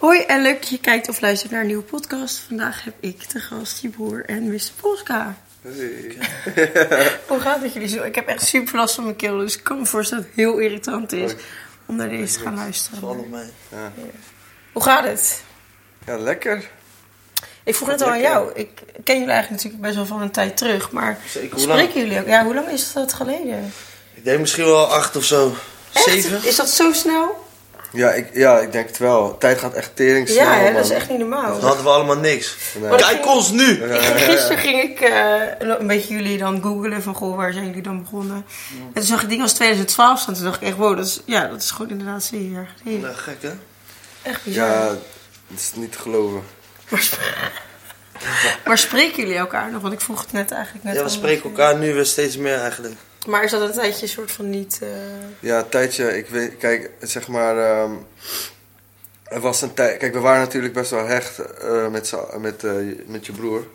Hoi en leuk dat je kijkt of luistert naar een nieuwe podcast. Vandaag heb ik te gast je broer en Mr. Polska. Hey. Hoe gaat het jullie zo? Ik heb echt super last van mijn keel, dus ik kan me voorstellen dat het heel irritant is om naar deze te gaan luisteren. Valt nog mee. Hoe gaat het? Ja, lekker. Ik vroeg net al aan jou. Ik ken jullie eigenlijk natuurlijk best wel van een tijd terug, maar Zeker, spreken jullie ook? Ja, hoe lang is dat geleden? Ik denk misschien wel acht of zo. Echt? Zeven? Is dat zo snel? Ja ik, ja, ik denk het wel. Tijd gaat echt tering snel, ja, hè, dat man. is echt niet normaal. Dan hadden we allemaal niks. Nee. Maar- Kijk ons nu! Ik ging, gisteren ging ik eh, een beetje jullie dan googlen van goh, waar zijn jullie dan begonnen? En toen zag ik dingen als 2012 staan. Toen dacht ik echt, wow, dat is, ja, dat is gewoon inderdaad zeven jaar geleden. Nou, gek hè? Echt bizar. Ja, dat is niet te geloven. Maar, sp- maar spreken jullie elkaar nog? Want ik vroeg het net eigenlijk net Ja, we al. spreken elkaar nu weer steeds meer eigenlijk. Maar is dat een tijdje een soort van niet... eh, Ja, een tijdje, ik weet, kijk, zeg maar, ehm, er was een tijd, kijk, we waren natuurlijk best wel hecht eh, met, met, eh, met je broer.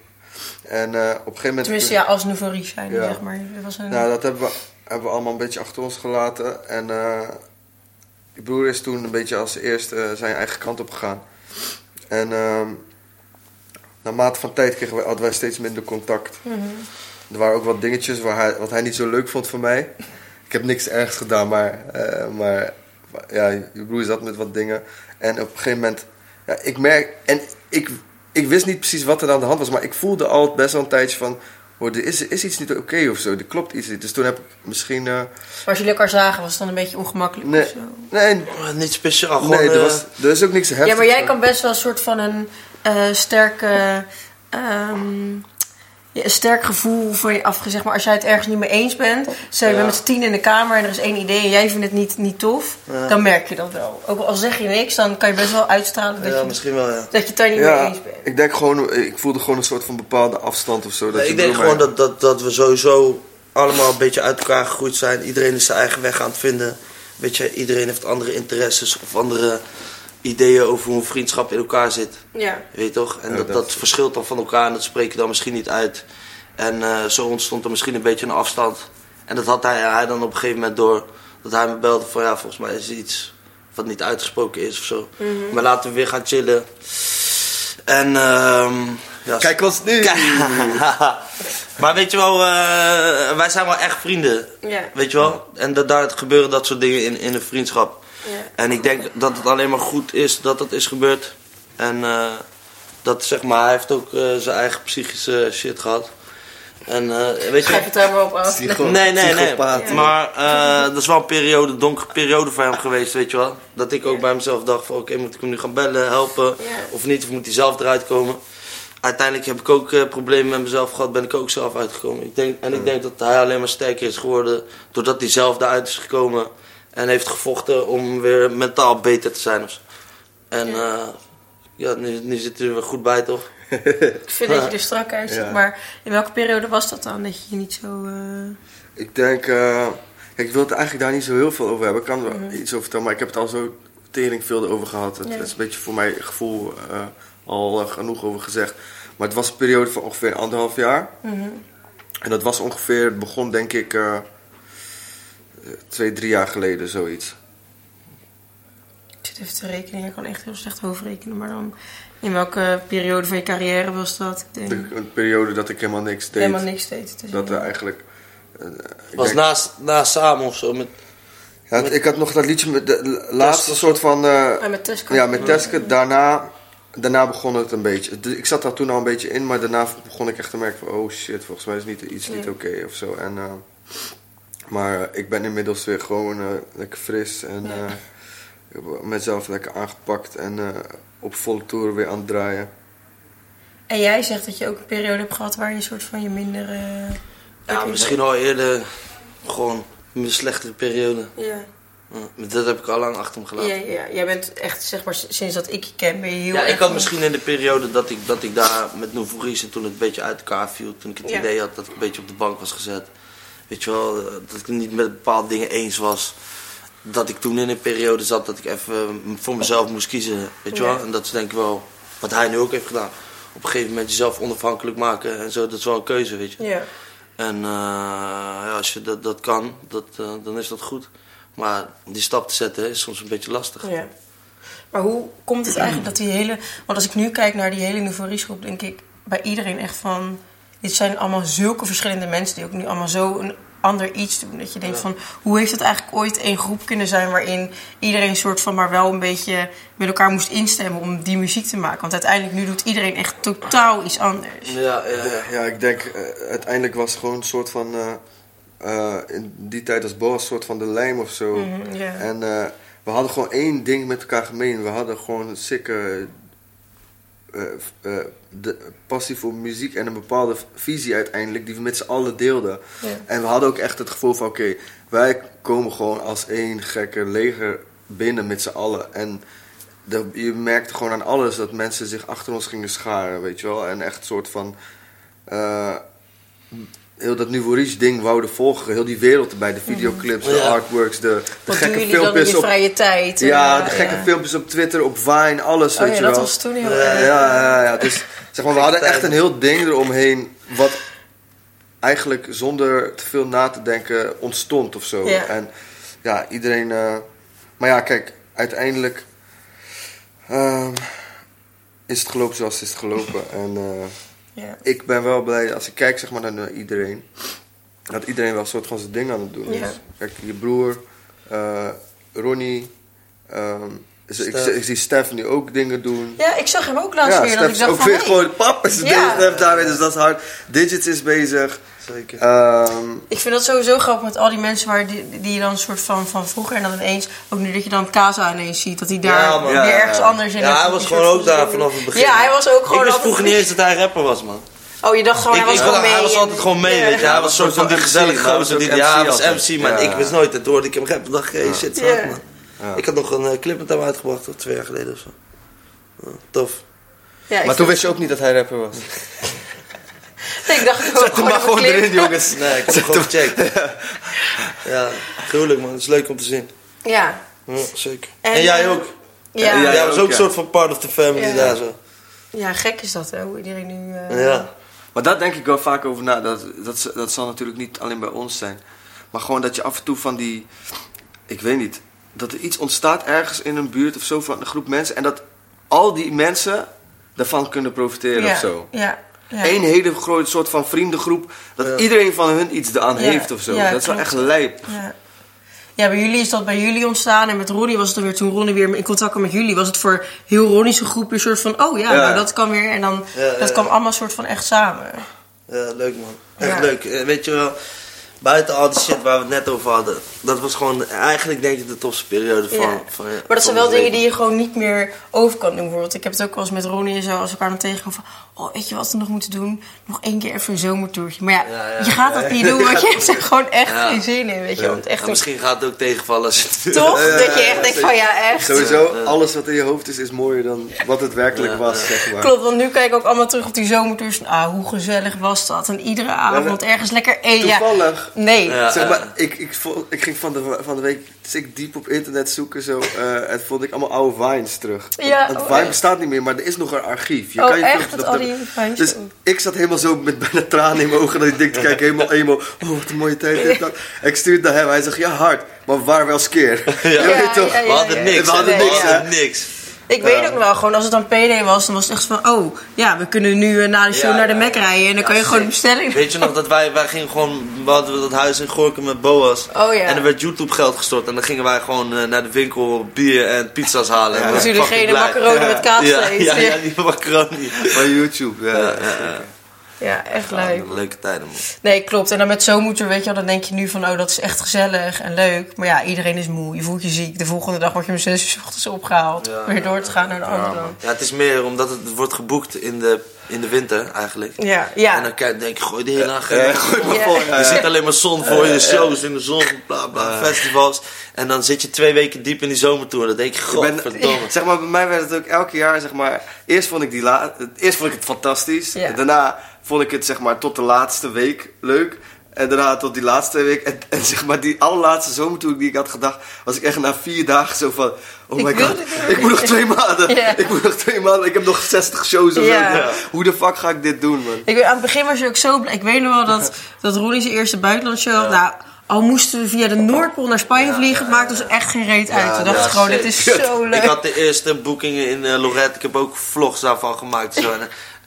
En op een gegeven moment... Tenminste, ja, als nouveau zijn, Ja. zeg maar. Dat was een... Nou, dat hebben we, hebben we allemaal een beetje achter ons gelaten. En je broer is toen een beetje als eerste zijn eigen kant op gegaan. En ehm naarmate van tijd kregen we, hadden wij steeds minder contact. Mhm. Er waren ook wat dingetjes waar hij, wat hij niet zo leuk vond van mij. Ik heb niks ergs gedaan, maar, eh, maar ja, je broer zat met wat dingen. En op een gegeven moment, ja, ik merk, en ik, ik wist niet precies wat er aan de hand was, maar ik voelde al best wel een tijdje van, hoor, er is, is iets niet oké of zo, er klopt iets niet. Dus toen heb ik misschien, eh, Maar als jullie elkaar zagen, was het dan een beetje ongemakkelijk nee, of zo? nee, Oh, niet speciaal, gewoon... nee, er, eh, was, er is ook niks heftigs. Ja, maar jij kan best wel een soort van een eh, sterke... ehm, een sterk gevoel van je afge... Zeg maar, als jij het ergens niet mee eens bent... Stel je Ja. bent met z'n tien in de kamer en er is één idee... en jij vindt het niet, niet tof, Ja. dan merk je dat wel. Ook al zeg je niks, dan kan je best wel uitstralen dat, ja, je, misschien wel, ja. dat je het daar niet mee eens bent. ik denk gewoon, ik voelde gewoon een soort van bepaalde afstand of zo. Dat Nee, ik denk gewoon dat, dat, dat we sowieso allemaal een beetje uit elkaar gegroeid zijn. Iedereen is zijn eigen weg aan het vinden. Weet je, iedereen heeft andere interesses of andere ideeën over hoe een vriendschap in elkaar zit. Ja. Weet je toch? En Ja, dat, dat- dat verschilt dan van elkaar en dat spreek je dan misschien niet uit. En eh, zo ontstond er misschien een beetje een afstand. En dat had hij, hij dan op een gegeven moment door. Dat hij me belde van ja, volgens mij is er iets wat niet uitgesproken is of zo. Maar laten we weer gaan chillen. En ehm ja, Kijk ons nu! maar weet je wel, eh, wij zijn wel echt vrienden. Ja. Weet je wel? En dat, daar gebeuren dat soort dingen in, in een vriendschap. Ja. En ik denk dat het alleen maar goed is dat dat is gebeurd. En eh, dat zeg maar, hij heeft ook eh, zijn eigen psychische shit gehad. En eh, weet Schrijf je. het daar maar op af. Psycho- Nee, nee, nee. Maar eh, dat is wel een periode, een donkere periode voor hem geweest, weet je wel. Dat ik ook bij mezelf dacht van oké, moet ik hem nu gaan bellen, helpen? Ja. Of niet, of moet hij zelf eruit komen? Uiteindelijk heb ik ook eh, problemen met mezelf gehad, ben ik ook zelf uitgekomen. Ik denk, en ik denk dat hij alleen maar sterker is geworden doordat hij zelf eruit is gekomen. En heeft gevochten om weer mentaal beter te zijn. En Ja. ja, ja nu, nu zit hij er weer goed bij toch? Ik vind dat je er strak uitziet. Ja. Maar in welke periode was dat dan? Dat je je niet zo... eh, Ik denk, eh, kijk, ik wil het eigenlijk daar niet zo heel veel over hebben. Ik kan er Mhm. iets over vertellen, maar ik heb het al zo tering veel over gehad. Het, Ja. is een beetje voor mijn gevoel eh, al eh, genoeg over gezegd. Maar het was een periode van ongeveer anderhalf jaar. mhm. En dat was ongeveer, het begon denk ik eh, twee, drie jaar geleden, zoiets. Ik zit even te rekenen. Ik kan echt heel slecht hoofdrekenen. Maar dan... In welke periode van je carrière was dat? Ik De, een periode dat ik helemaal niks deed. helemaal niks deed. Dus Dat er eigenlijk... eh, Was denk- naast, naast samen of zo. Met, ja, ik had nog dat liedje met de laatste soort van... eh, Ah, met Tesco. Ja, met Teske, daarna, daarna begon het een beetje. Dus ik zat daar toen al een beetje in, maar daarna begon ik echt te merken van... Oh shit, volgens mij is niet, iets niet oké of zo. En, eh, maar eh, ik ben inmiddels weer gewoon eh, lekker fris en Ja. eh, ik heb mezelf lekker aangepakt en eh, op volle toeren weer aan het draaien. En jij zegt dat je ook een periode hebt gehad waar je een soort van je minder... eh, ja, misschien al eerder gewoon een slechtere periode. Ja. Maar dat heb ik al lang achter me gelaten. Ja, ja, jij bent echt, zeg maar, sinds dat ik je ken, ben je heel Ja, ik had misschien in de periode dat ik, dat ik daar met Nouveau en toen het een beetje uit elkaar viel. Toen ik het Ja. idee had dat ik een beetje op de bank was gezet. Weet je wel, dat ik niet met bepaalde dingen eens was. Dat ik toen in een periode zat dat ik even eh, voor mezelf moest kiezen. Weet je wel, en dat is denk ik wel wat hij nu ook heeft gedaan. Op een gegeven moment jezelf onafhankelijk maken en zo, dat is wel een keuze, weet je. Ja. En eh, ja, als je dat, dat kan, dat, eh, dan is dat goed. Maar die stap te zetten is soms een beetje lastig. ja. Maar hoe komt het eigenlijk dat die hele... Want als ik nu kijk naar die hele Nouveau groep, denk ik bij iedereen echt van... Dit zijn allemaal zulke verschillende mensen die ook nu allemaal zo een ander iets doen. Dat je denkt van, hoe heeft het eigenlijk ooit één groep kunnen zijn... waarin iedereen soort van maar wel een beetje met elkaar moest instemmen om die muziek te maken. Want uiteindelijk nu doet iedereen echt totaal iets anders. Ja, ja, ja. Ja, ik denk eh, uiteindelijk was het gewoon een soort van. eh, eh, in die tijd was Boas een soort van de lijm of zo. Mhm, ja. En eh, we hadden gewoon één ding met elkaar gemeen. We hadden gewoon een sikke. Eh, eh, de passie voor muziek en een bepaalde visie uiteindelijk die we met z'n allen deelden. Ja. En we hadden ook echt het gevoel van oké, wij komen gewoon als één gekke leger binnen met z'n allen. En de, je merkte gewoon aan alles dat mensen zich achter ons gingen scharen, weet je wel. En echt een soort van... eh, heel dat Nouveau Riche ding wouden volgen. Heel die wereld erbij. De videoclips, de Ja. artworks, de, de gekke jullie dan in filmpjes je op... vrije tijd? Ja, de gekke ja. filmpjes op Twitter, op Vine, alles, Oh weet ja, je dat wel. was toen heel Ja. Ja, ja. Dus zeg maar, we hadden echt een heel ding eromheen. Wat eigenlijk zonder te veel na te denken ontstond of zo. En ja, iedereen. eh, maar ja, kijk, uiteindelijk ehm, is het gelopen zoals het is gelopen. En eh, Ja. ik ben wel blij als ik kijk zeg maar, naar iedereen. Dat iedereen wel een soort van zijn ding aan het doen is. Ja. Kijk, je broer, eh, Ronnie. ehm, ik, ik, zie Stef nu ook dingen doen. ja, ik zag hem ook laatst weer. Dat Stef ik is dacht ook van, weer hey, gewoon pap is Ja. Stef daar weer, dus dat is hard. Digits is bezig. Zeker. Ehm, Ik vind dat sowieso grappig met al die mensen waar die, die je dan een soort van, van vroeger en dan ineens, ook nu dat je dan Kaza ineens ziet, dat hij daar Ja, man. weer Ja, ergens ja. anders in Ja, hij was gewoon ook daar vanaf het begin. Ja, hij was ook gewoon Ik wist vroeger niet eens dat hij rapper was, man. Oh, je dacht gewoon, Ik, hij was ik, gewoon mee. hij was altijd gewoon mee, Ja. weet je. Hij was een soort van die gezellige gozer. ja, hij was. MC, maar ik wist nooit. En toen hoorde ik hem rappen, dacht ik, hey, shit, Ja. Ik had nog een eh, clip met hem uitgebracht, toch, twee jaar geleden of zo. Tof. Ja, maar toen wist je ook niet dat hij rapper was. Nee, ik dacht ook Zet hem maar gewoon een clip. erin, jongens. Nee, ik heb hem gewoon gecheckt. Ja, gruwelijk, man. Het is leuk om te zien. Ja. Ja, zeker. En, En, jij eh, ook. Ja. Ja, jij was ook, ook een ja. soort van part of the family Ja. daar zo. ja, gek is dat, hè, hoe iedereen nu... eh, Ja. Maar daar denk ik wel vaak over na. Dat, dat, dat zal natuurlijk niet alleen bij ons zijn. Maar gewoon dat je af en toe van die... Ik weet niet. Dat er iets ontstaat ergens in een buurt of zo van een groep mensen. En dat al die mensen daarvan kunnen profiteren ja, of zo. Ja. ja. Eén hele grote soort van vriendengroep. Dat Ja. iedereen van hun iets eraan Ja, heeft of zo. ja, dat is wel echt lijp. Ja. ja, bij jullie is dat bij jullie ontstaan. En met Ronnie was het weer, toen Ronnie weer in contact kwam met jullie, was het voor heel Ronnie's groep een soort van, oh ja, Ja. nou dat kan weer. En dan, Ja, dat ja. kwam allemaal soort van echt samen. Ja, leuk man. Echt Ja. leuk. Eh, Weet je wel, buiten al die shit waar we het net over hadden. Dat was gewoon eigenlijk denk ik de tofste periode van... Ja. van ja, Maar dat zijn wel dingen die je gewoon niet meer over kan doen. Bijvoorbeeld, ik heb het ook wel eens met Ronnie en zo, als we elkaar dan tegenkomen van, oh, weet je wat we nog moeten doen? Nog één keer even een zomertourtje. Maar ja, Ja, ja. je gaat dat niet doen, want je hebt er gewoon echt Ja. geen zin in, weet je. Want echt Ja, misschien gaat het ook tegenvallen als je het toch, Ja, ja, dat je ja, echt denkt van, ja, echt. Sowieso, alles wat in je hoofd is, is mooier dan wat het werkelijk Ja, was, ja. zeg maar. Klopt, want nu kijk ik ook allemaal terug op die zomertours. Ah, hoe gezellig was dat? En iedere avond ergens lekker eten. Ja, Toevallig. nee. Ja. Zeg maar, ik, ik, ik ging van de, van de week dus ik diep op internet zoeken zo, eh, en vond ik allemaal oude Vines terug. Ja, Want oh, Vine bestaat niet meer, maar er is nog een archief. Je Oh, kan je echt? Dat Dus ook? ik zat helemaal zo met bijna tranen in mijn ogen dat ik denk te kijken, helemaal emo. Oh, wat een mooie tijd. dit, dat. Ik stuurde naar hem, hij zegt, ja hard, maar waren wel skeer. Ja, Ja, weet je toch? ja, ja, We hadden niks. We hadden niks, Ik weet ook wel, gewoon als het dan PD was, dan was het echt van, oh, ja, we kunnen nu eh, na de show Ja, naar de ja. Mac rijden. En dan kan je gewoon een bestelling Weet je nog dat wij, wij gingen gewoon, we hadden dat huis in Gorkum met Boas. Oh ja. En er werd YouTube geld gestort. En dan gingen wij gewoon eh, naar de winkel bier en pizza's halen. En we Als waren jullie blij. macaroni met kaas Ja, eten. ja, ja, die macaroni. Van YouTube, ja. Ja, ja, ja. Ja, echt Ja, leuk. leuke tijden man. Nee, klopt. En dan met zomertour, weet je wel, dan denk je nu van, oh, dat is echt gezellig en leuk. Maar ja, iedereen is moe. Je voelt je ziek. De volgende dag word je om zes uur 's ochtends opgehaald. Ja, weer door ja, te gaan naar de andere land. Ja, het is meer omdat het wordt geboekt in de, in de winter eigenlijk. Ja, ja. En dan kijk, denk je, gooi de hele agenda. Ja, gooi maar Ja. vol, ja, Je ja. ziet alleen maar zon voor je, shows in de zon, bla bla, festivals. En dan zit je twee weken diep in die zomertour. Dan denk je, Ik ben- godverdomme. Zeg maar, bij mij werd het ook elke jaar, zeg maar... Eerst vond ik, die la eerst vond ik het fantastisch. Ja. En daarna vond ik het, zeg maar, tot de laatste week leuk. En daarna tot die laatste week. En, en zeg maar, die allerlaatste zomertour die ik had gedacht... was ik echt na vier dagen zo van... Oh my god, ik moet nog twee maanden. Ja. Ik moet nog twee maanden. Ik heb nog 60 shows of Ja. zo. Hoe de fuck ga ik dit doen, man? Ik weet, aan het begin was je ook zo blij. Ik weet nog wel dat, dat Ronnie zijn eerste buitenlandsshow had. Nou, Al moesten we via de Noordpool naar Spanje vliegen, het maakt ons echt geen reet uit. We dachten ja, gewoon, dit is zo leuk. Ik had de eerste boekingen in eh, Lorette. Ik heb ook vlogs daarvan gemaakt. Zo.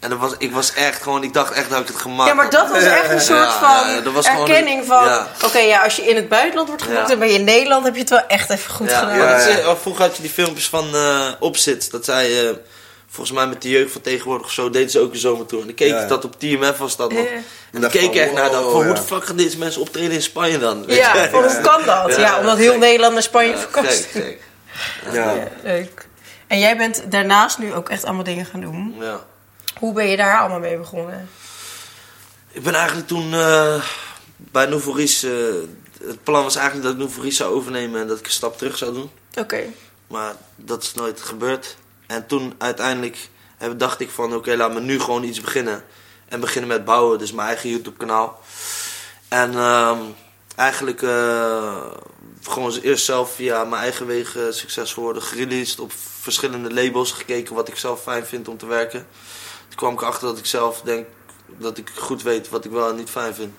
En, dat was, ik was echt gewoon, ik dacht echt dat ik het gemaakt Ja, maar dat was echt een soort Ja, van ja, erkenning een- van... ja. Oké, ja, als je in het buitenland wordt geboekt Ja. en ben je in Nederland, heb je het wel echt even goed Ja, gedaan. Ja, is, eh, vroeger had je die filmpjes van eh Opzit. Dat zij, eh, volgens mij met de jeugd van tegenwoordig of zo, deden ze ook een zomertour. En dan keek Ja, ik ja. dat op TMF was dat nog. Ja. En dan keek ik echt naar dat, van hoe de fuck gaan deze mensen optreden in Spanje dan? Weet Ja, je? van hoe kan dat? Ja, Ja, omdat heel gek. Nederland naar Spanje. Ja. Ja, leuk. En jij bent daarnaast nu ook echt allemaal dingen gaan doen. Ja. Hoe ben je daar allemaal mee begonnen? Ik ben eigenlijk toen eh, bij Nouveau eh, het plan was eigenlijk dat ik Nouveau zou overnemen en dat ik een stap terug zou doen. Oké. Maar dat is nooit gebeurd. En toen uiteindelijk heb- dacht ik van oké, laat me nu gewoon iets beginnen. En beginnen met bouwen, dus mijn eigen YouTube kanaal. En ehm, eigenlijk eh, gewoon eerst zelf via mijn eigen wegen succesvol worden gereleased op verschillende labels. Gekeken wat ik zelf fijn vind om te werken. Kwam ik achter dat ik zelf denk dat ik goed weet wat ik wel en niet fijn vind.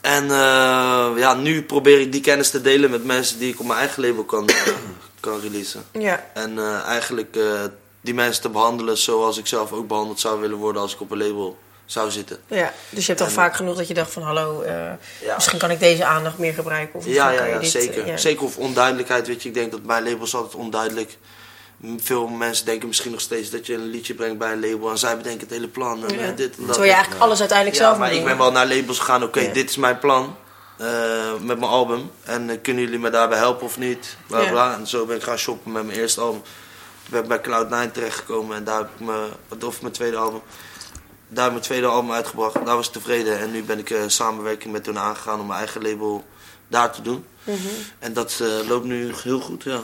En eh, ja, nu probeer ik die kennis te delen met mensen die ik op mijn eigen label kan, eh, kan releasen. Ja. En eh, eigenlijk die mensen te behandelen zoals ik zelf ook behandeld zou willen worden als ik op een label zou zitten. ja. Dus je hebt al vaak genoeg dat je dacht van... Hallo, Ja. misschien kan ik deze aandacht meer gebruiken. Of Ja, ja, ja dit, zeker. Zeker of onduidelijkheid, weet je. Ik denk dat mijn label is altijd onduidelijk. Veel mensen denken misschien nog steeds dat je een liedje brengt bij een label en zij bedenken het hele plan en Ja. eh, dit en dat. Terwijl je eigenlijk alles uiteindelijk ja, zelf maar ik ben wel naar labels gegaan, oké, Ja. dit is mijn plan eh, met mijn album. En eh, kunnen jullie me daarbij helpen of niet? Bla, Ja. bla. En zo ben ik gaan shoppen met mijn eerste album. Ik ben bij Cloud9 terechtgekomen en daar heb ik me, of mijn tweede album, daar heb ik mijn tweede album uitgebracht. Daar was ik tevreden en nu ben ik samenwerking met hun aangegaan om mijn eigen label daar te doen. Mhm. En dat loopt nu heel goed, ja.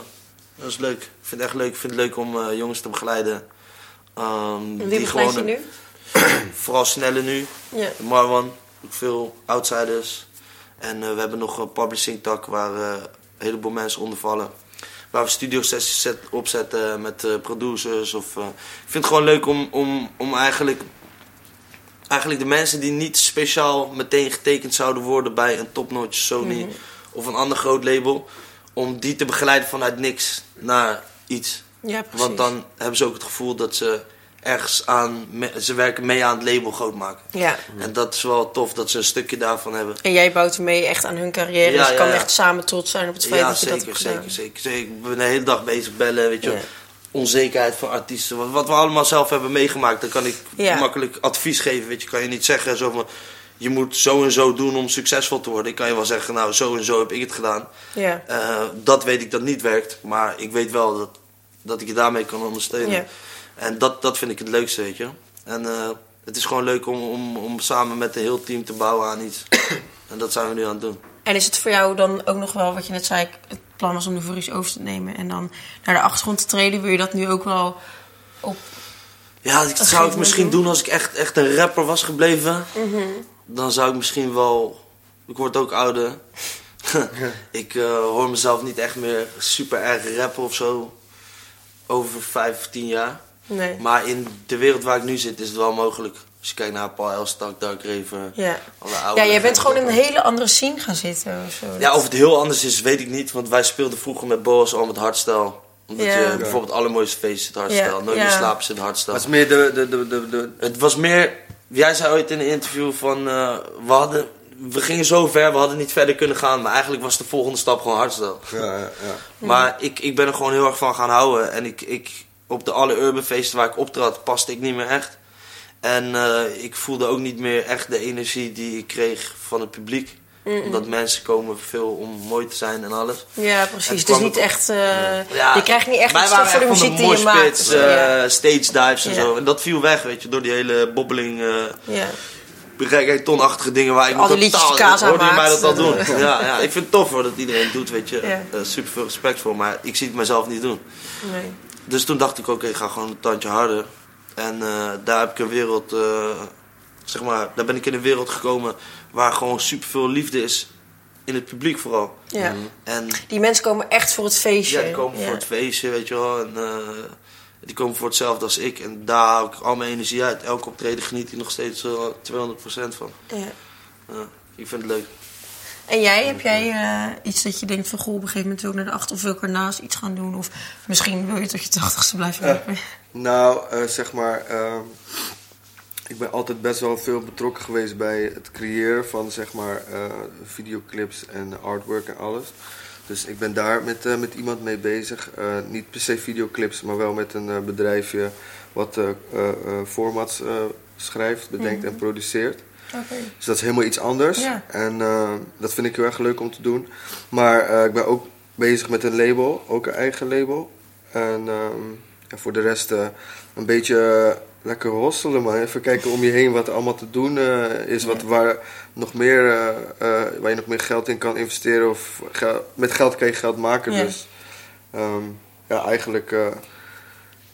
Dat is leuk. Ik vind het echt leuk. Ik vind het leuk om eh, jongens te begeleiden. Ehm, En Wie begeleid je nu? Vooral snelle nu. Ja. Marwan, ook veel outsiders. En eh, we hebben nog een publishing tak waar eh, een heleboel mensen onder vallen. Waar we studio sessies zet, opzetten met producers. Of, ik vind het gewoon leuk om, om, om eigenlijk, eigenlijk de mensen die niet speciaal meteen getekend zouden worden bij een topnotch Sony Mhm. of een ander groot label. Om die te begeleiden vanuit niks naar iets. Ja, precies. Want dan hebben ze ook het gevoel dat ze ergens aan, ze werken mee aan het label groot maken. Ja. En dat is wel tof dat ze een stukje daarvan hebben. En jij bouwt mee echt aan hun carrière. Ja, dus je ja, kan ja. echt samen trots zijn op het feit Ja, dat je dat zeker, hebt gedaan. zeker, zeker, zeker. Ik ben de hele dag bezig bellen, weet je. Onzekerheid van artiesten. Wat, wat we allemaal zelf hebben meegemaakt, dan kan ik makkelijk advies geven. Weet je, kan je niet zeggen zo van, je moet zo en zo doen om succesvol te worden. Ik kan je wel zeggen, nou zo en zo heb ik het gedaan. Ja. Eh, dat weet ik dat niet werkt, maar ik weet wel dat, dat ik je daarmee kan ondersteunen. Ja. En dat, dat vind ik het leukste, weet je. En eh, het is gewoon leuk om, om, om samen met een heel team te bouwen aan iets. en dat zijn we nu aan het doen. En is het voor jou dan ook nog wel, wat je net zei, het plan was om de Furious over te nemen en dan naar de achtergrond te treden? Wil je dat nu ook wel op... Ja, dat zou ik misschien doen. doen als ik echt, echt een rapper was gebleven. Mhm. Dan zou ik misschien wel... Ik word ook ouder. ik eh, hoor mezelf niet echt meer super erg rappen of zo. Over vijf of tien jaar. Nee. Maar in de wereld waar ik nu zit is het wel mogelijk. Als je kijkt naar Paul Elstak, Dark Raver. Ja. alle oude Ja, jij bent gewoon in een hele andere scene gaan zitten of zo. Ja, of het heel anders is, weet ik niet. Want wij speelden vroeger met Boas al met hardstyle. Omdat Ja. je Ja. bijvoorbeeld Allermooiste Feest zit hardstyle. Ja, Nooit meer ja. slapen zit hardstyle. Het meer de, de, de, de, de- Het was meer... Jij zei ooit in een interview van... eh, we, hadden, we gingen zo ver, we hadden niet verder kunnen gaan. Maar eigenlijk was de volgende stap gewoon hardstyle. ja, ja, ja. Maar ik, ik ben er gewoon heel erg van gaan houden. En ik, ik, op de alle urban feesten waar ik optrad, paste ik niet meer echt. En eh, ik voelde ook niet meer echt de energie die ik kreeg van het publiek. Omdat mensen komen veel om mooi te zijn en alles. Ja, precies. Het is kwam niet echt... eh, Ja, je krijgt niet echt wij waren voor de muziek die je maakt. pits, ja. stage dives en Ja. zo. En dat viel weg, weet je, door die hele bobbeling... eh ja. reggaetonachtige dingen waar ik Al die totaal... kaas hoorde je mij dat al doen? ja, ja, ik vind het tof hoor, dat iedereen doet, weet je. Super veel respect voor, maar ik zie het mezelf niet doen. Nee. Dus toen dacht ik, oké, ik ga gewoon een tandje harder. En daar heb ik een wereld, zeg maar, daar ben ik in een wereld gekomen waar gewoon superveel liefde is. In het publiek vooral. Ja. En Die mensen komen echt voor het feestje. ja, die komen voor het feestje, weet je wel. En eh, die komen voor hetzelfde als ik. En daar haal ik al mijn energie uit. Elke optreden geniet ik nog steeds eh, 200% van. Ja. Ja, ik vind het leuk. En jij, heb jij eh, iets dat je denkt van... Goh, op een gegeven moment wil ik naar de acht of wil ik ernaast iets gaan doen? Of misschien wil je tot je tachtigste blijven rappen? Nou, eh, zeg maar, ehm, ik ben altijd best wel veel betrokken geweest bij het creëren van zeg maar eh, videoclips en artwork en alles. Dus ik ben daar met, eh, met iemand mee bezig. Eh, niet per se videoclips, maar wel met een bedrijfje wat formats schrijft, bedenkt en produceert. Oké. Dus dat is helemaal iets anders. Ja. En dat vind ik heel erg leuk om te doen. Maar ik ben ook bezig met een label, ook een eigen label. En ehm, ja, voor de rest een beetje lekker hosselen, man. Even kijken om je heen wat er allemaal te doen eh, is. Wat, waar, nog meer, eh, eh, waar je nog meer geld in kan investeren. Of met geld kan je geld maken. Ja. Dus ehm, ja, eigenlijk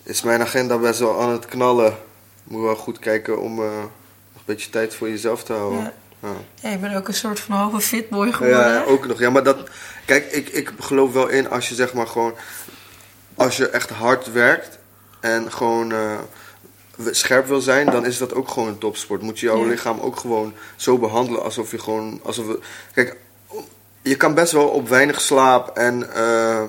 is mijn agenda best wel aan het knallen. Moet wel goed kijken om nog een beetje tijd voor jezelf te houden. Ja. Ja. Je bent ook een soort van halve fitboy geworden. Ja, ja, ook nog. Ja, maar dat. Kijk, ik, ik geloof wel in als je zeg maar gewoon. Als je echt hard werkt en gewoon scherp wil zijn, dan is dat ook gewoon een topsport. Moet je jouw Ja. lichaam ook gewoon zo behandelen alsof je gewoon. Alsof we, kijk, je kan best wel op weinig slaap en. eh,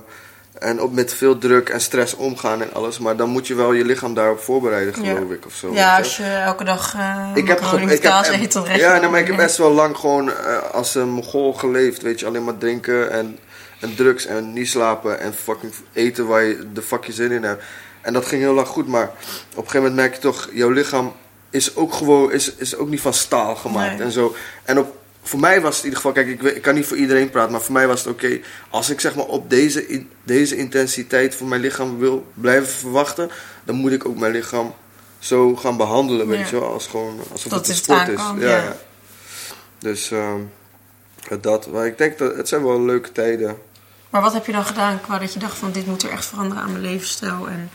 en op met veel druk en stress omgaan en alles. Maar dan moet je wel je lichaam daarop voorbereiden, Ja. geloof ik. Of zo, Ja, als je. elke dag uh, Ik heb, gewoon- ik heb, eet, dan ja, nee, maar ik heb best wel lang gewoon eh, als een mongool geleefd. Weet je, alleen maar drinken en, en drugs en niet slapen en fucking eten waar je de fuck je zin in hebt. En dat ging heel lang goed, maar op een gegeven moment merk je toch, jouw lichaam is ook gewoon, is, is ook niet van staal gemaakt Nee. en zo. En op, voor mij was het in ieder geval, kijk, ik, ik kan niet voor iedereen praten, maar voor mij was het oké. als ik zeg maar op deze, in- deze intensiteit van mijn lichaam wil blijven verwachten, dan moet ik ook mijn lichaam zo gaan behandelen, weet je wel, als gewoon, alsof het een sport is. ja. Ja, ja. Dus ehm, dat, maar ik denk dat het zijn wel leuke tijden. Maar wat heb je dan gedaan qua dat je dacht van dit moet er echt veranderen aan mijn levensstijl en